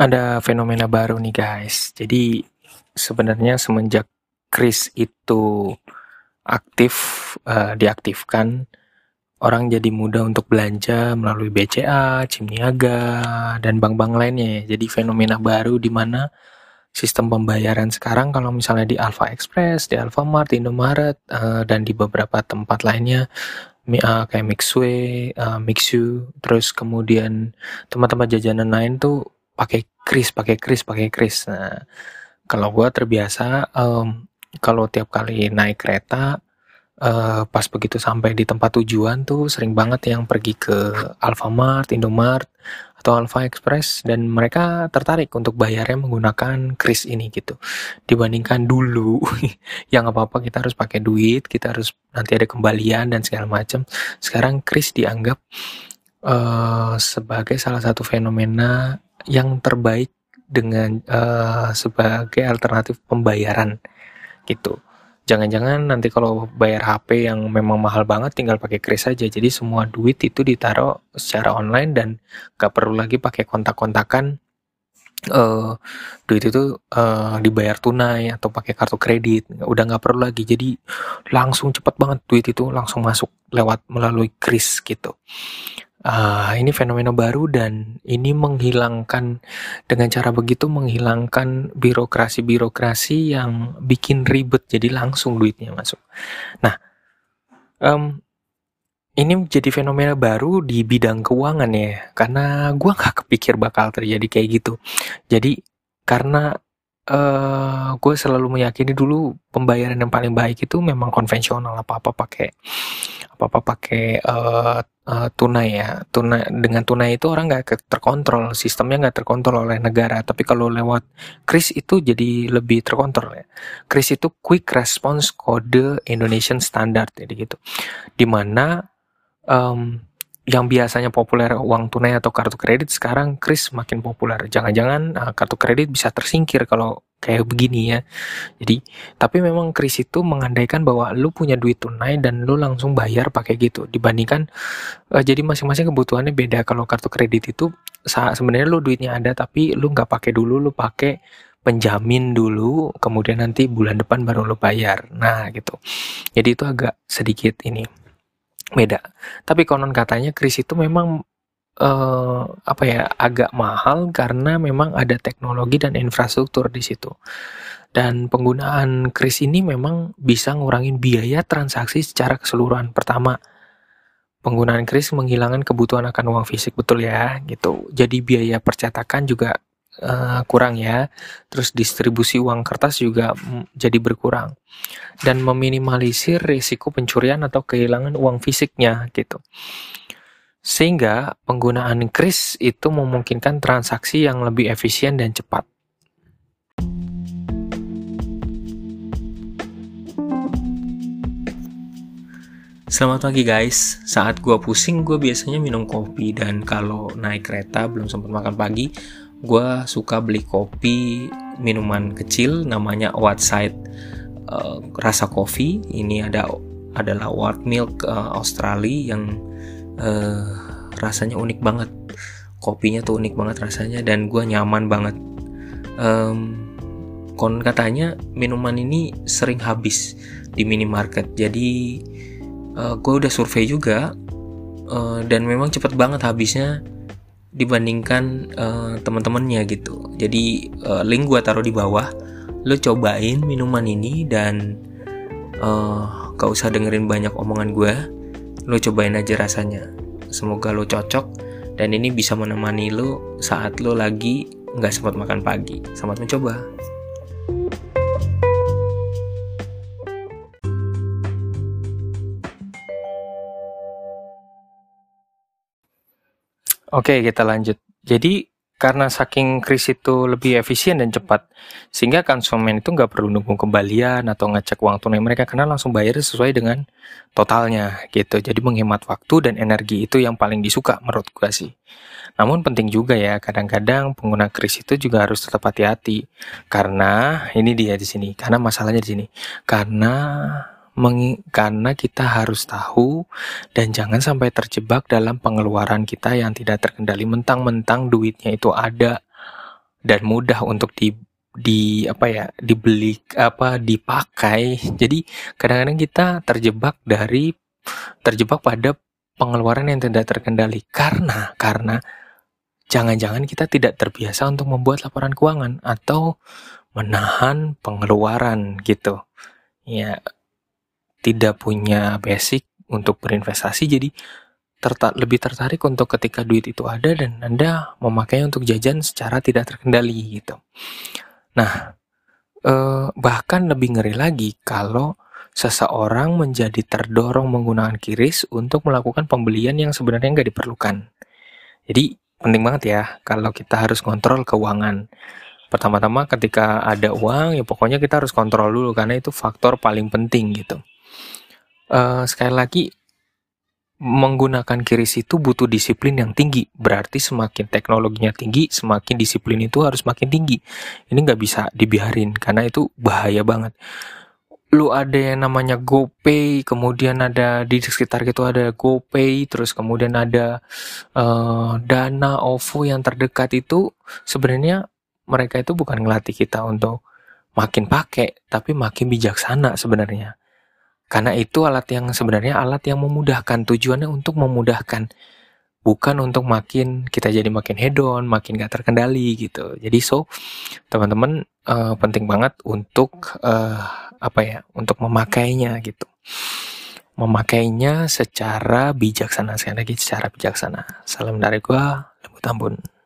Ada fenomena baru nih guys. Jadi sebenarnya semenjak kris itu aktif uh, diaktifkan, orang jadi mudah untuk belanja melalui BCA, CIM Niaga, dan bank-bank lainnya ya. Jadi fenomena baru di mana sistem pembayaran sekarang kalau misalnya di Alpha Express, di Alfamart, di Indomaret, uh, dan di beberapa tempat lainnya uh, kayak Mixway, uh, Mixu, terus kemudian tempat-tempat jajanan lain tuh pakai kris, pakai kris, pakai kris. Nah, kalau gue terbiasa um, kalau tiap kali naik kereta uh, pas begitu sampai di tempat tujuan tuh sering banget yang pergi ke Alfamart, Indomart atau Alfa Express dan mereka tertarik untuk bayarnya menggunakan kris ini gitu dibandingkan dulu yang apa apa kita harus pakai duit kita harus nanti ada kembalian dan segala macam sekarang kris dianggap uh, sebagai salah satu fenomena yang terbaik dengan uh, sebagai alternatif pembayaran gitu. Jangan-jangan nanti kalau bayar HP yang memang mahal banget tinggal pakai kris aja. Jadi semua duit itu ditaruh secara online dan gak perlu lagi pakai kontak-kontakan uh, duit itu uh, dibayar tunai atau pakai kartu kredit udah nggak perlu lagi jadi langsung cepat banget duit itu langsung masuk lewat melalui kris gitu uh, ini fenomena baru dan ini menghilangkan dengan cara begitu menghilangkan birokrasi-birokrasi yang bikin ribet jadi langsung duitnya masuk. Nah, um, ini menjadi fenomena baru di bidang keuangan ya, karena gua nggak kepikir bakal terjadi kayak gitu. Jadi karena uh, gue selalu meyakini dulu pembayaran yang paling baik itu memang konvensional apa apa pakai apa apa pakai uh, uh, tunai ya. Tunai dengan tunai itu orang nggak terkontrol. Sistemnya nggak terkontrol oleh negara. Tapi kalau lewat kris itu jadi lebih terkontrol ya. Kris itu quick response kode Indonesian Standard jadi gitu. Di mana um, yang biasanya populer uang tunai atau kartu kredit sekarang kris makin populer. Jangan-jangan uh, kartu kredit bisa tersingkir kalau kayak begini ya. Jadi, tapi memang kris itu mengandaikan bahwa lu punya duit tunai dan lu langsung bayar pakai gitu. Dibandingkan uh, jadi masing-masing kebutuhannya beda. Kalau kartu kredit itu sebenarnya lu duitnya ada tapi lu nggak pakai dulu, lu pakai penjamin dulu, kemudian nanti bulan depan baru lu bayar. Nah, gitu. Jadi itu agak sedikit ini beda. Tapi konon katanya kris itu memang uh, apa ya agak mahal karena memang ada teknologi dan infrastruktur di situ. Dan penggunaan kris ini memang bisa ngurangin biaya transaksi secara keseluruhan. Pertama, penggunaan kris menghilangkan kebutuhan akan uang fisik betul ya gitu. Jadi biaya percetakan juga uh, kurang ya. Terus distribusi uang kertas juga jadi berkurang dan meminimalisir risiko pencurian atau kehilangan uang fisiknya gitu. Sehingga penggunaan kris itu memungkinkan transaksi yang lebih efisien dan cepat. Selamat pagi guys, saat gue pusing gue biasanya minum kopi. Dan kalau naik kereta belum sempat makan pagi gue suka beli kopi minuman kecil namanya Whiteside uh, rasa kopi. Ini ada adalah white milk uh, Australia yang uh, rasanya unik banget kopinya tuh unik banget rasanya dan gue nyaman banget um, kon katanya minuman ini sering habis di minimarket jadi uh, gue udah survei juga uh, dan memang cepet banget habisnya dibandingkan uh, teman-temannya gitu. Jadi uh, link gue taruh di bawah. Lo cobain minuman ini dan uh, gak usah dengerin banyak omongan gue. Lo cobain aja rasanya. Semoga lo cocok dan ini bisa menemani lo saat lo lagi nggak sempat makan pagi. Selamat mencoba. Oke, kita lanjut. Jadi karena saking kris itu lebih efisien dan cepat, sehingga konsumen itu nggak perlu nunggu kembalian atau ngecek uang tunai mereka karena langsung bayar sesuai dengan totalnya gitu. Jadi menghemat waktu dan energi itu yang paling disuka menurut gue sih. Namun penting juga ya, kadang-kadang pengguna kris itu juga harus tetap hati-hati karena ini dia di sini, karena masalahnya di sini. Karena karena kita harus tahu dan jangan sampai terjebak dalam pengeluaran kita yang tidak terkendali. Mentang-mentang duitnya itu ada dan mudah untuk di di apa ya dibeli apa dipakai. Jadi kadang-kadang kita terjebak dari terjebak pada pengeluaran yang tidak terkendali. Karena karena jangan-jangan kita tidak terbiasa untuk membuat laporan keuangan atau menahan pengeluaran gitu. Ya tidak punya basic untuk berinvestasi jadi terta lebih tertarik untuk ketika duit itu ada dan Anda memakainya untuk jajan secara tidak terkendali gitu. Nah, eh, bahkan lebih ngeri lagi kalau seseorang menjadi terdorong menggunakan kiris untuk melakukan pembelian yang sebenarnya nggak diperlukan. Jadi penting banget ya kalau kita harus kontrol keuangan. Pertama-tama ketika ada uang ya pokoknya kita harus kontrol dulu karena itu faktor paling penting gitu. Uh, sekali lagi menggunakan kiris itu butuh disiplin yang tinggi. Berarti semakin teknologinya tinggi, semakin disiplin itu harus makin tinggi. Ini nggak bisa dibiarin karena itu bahaya banget. Lu ada yang namanya GoPay, kemudian ada di sekitar gitu ada GoPay, terus kemudian ada uh, Dana, OVO yang terdekat itu sebenarnya mereka itu bukan ngelatih kita untuk makin pakai, tapi makin bijaksana sebenarnya. Karena itu alat yang sebenarnya alat yang memudahkan, tujuannya untuk memudahkan. Bukan untuk makin kita jadi makin hedon, makin gak terkendali gitu. Jadi so teman-teman uh, penting banget untuk uh, apa ya, untuk memakainya gitu. Memakainya secara bijaksana sekali lagi secara bijaksana. Salam dari gua, Lembu Tambun.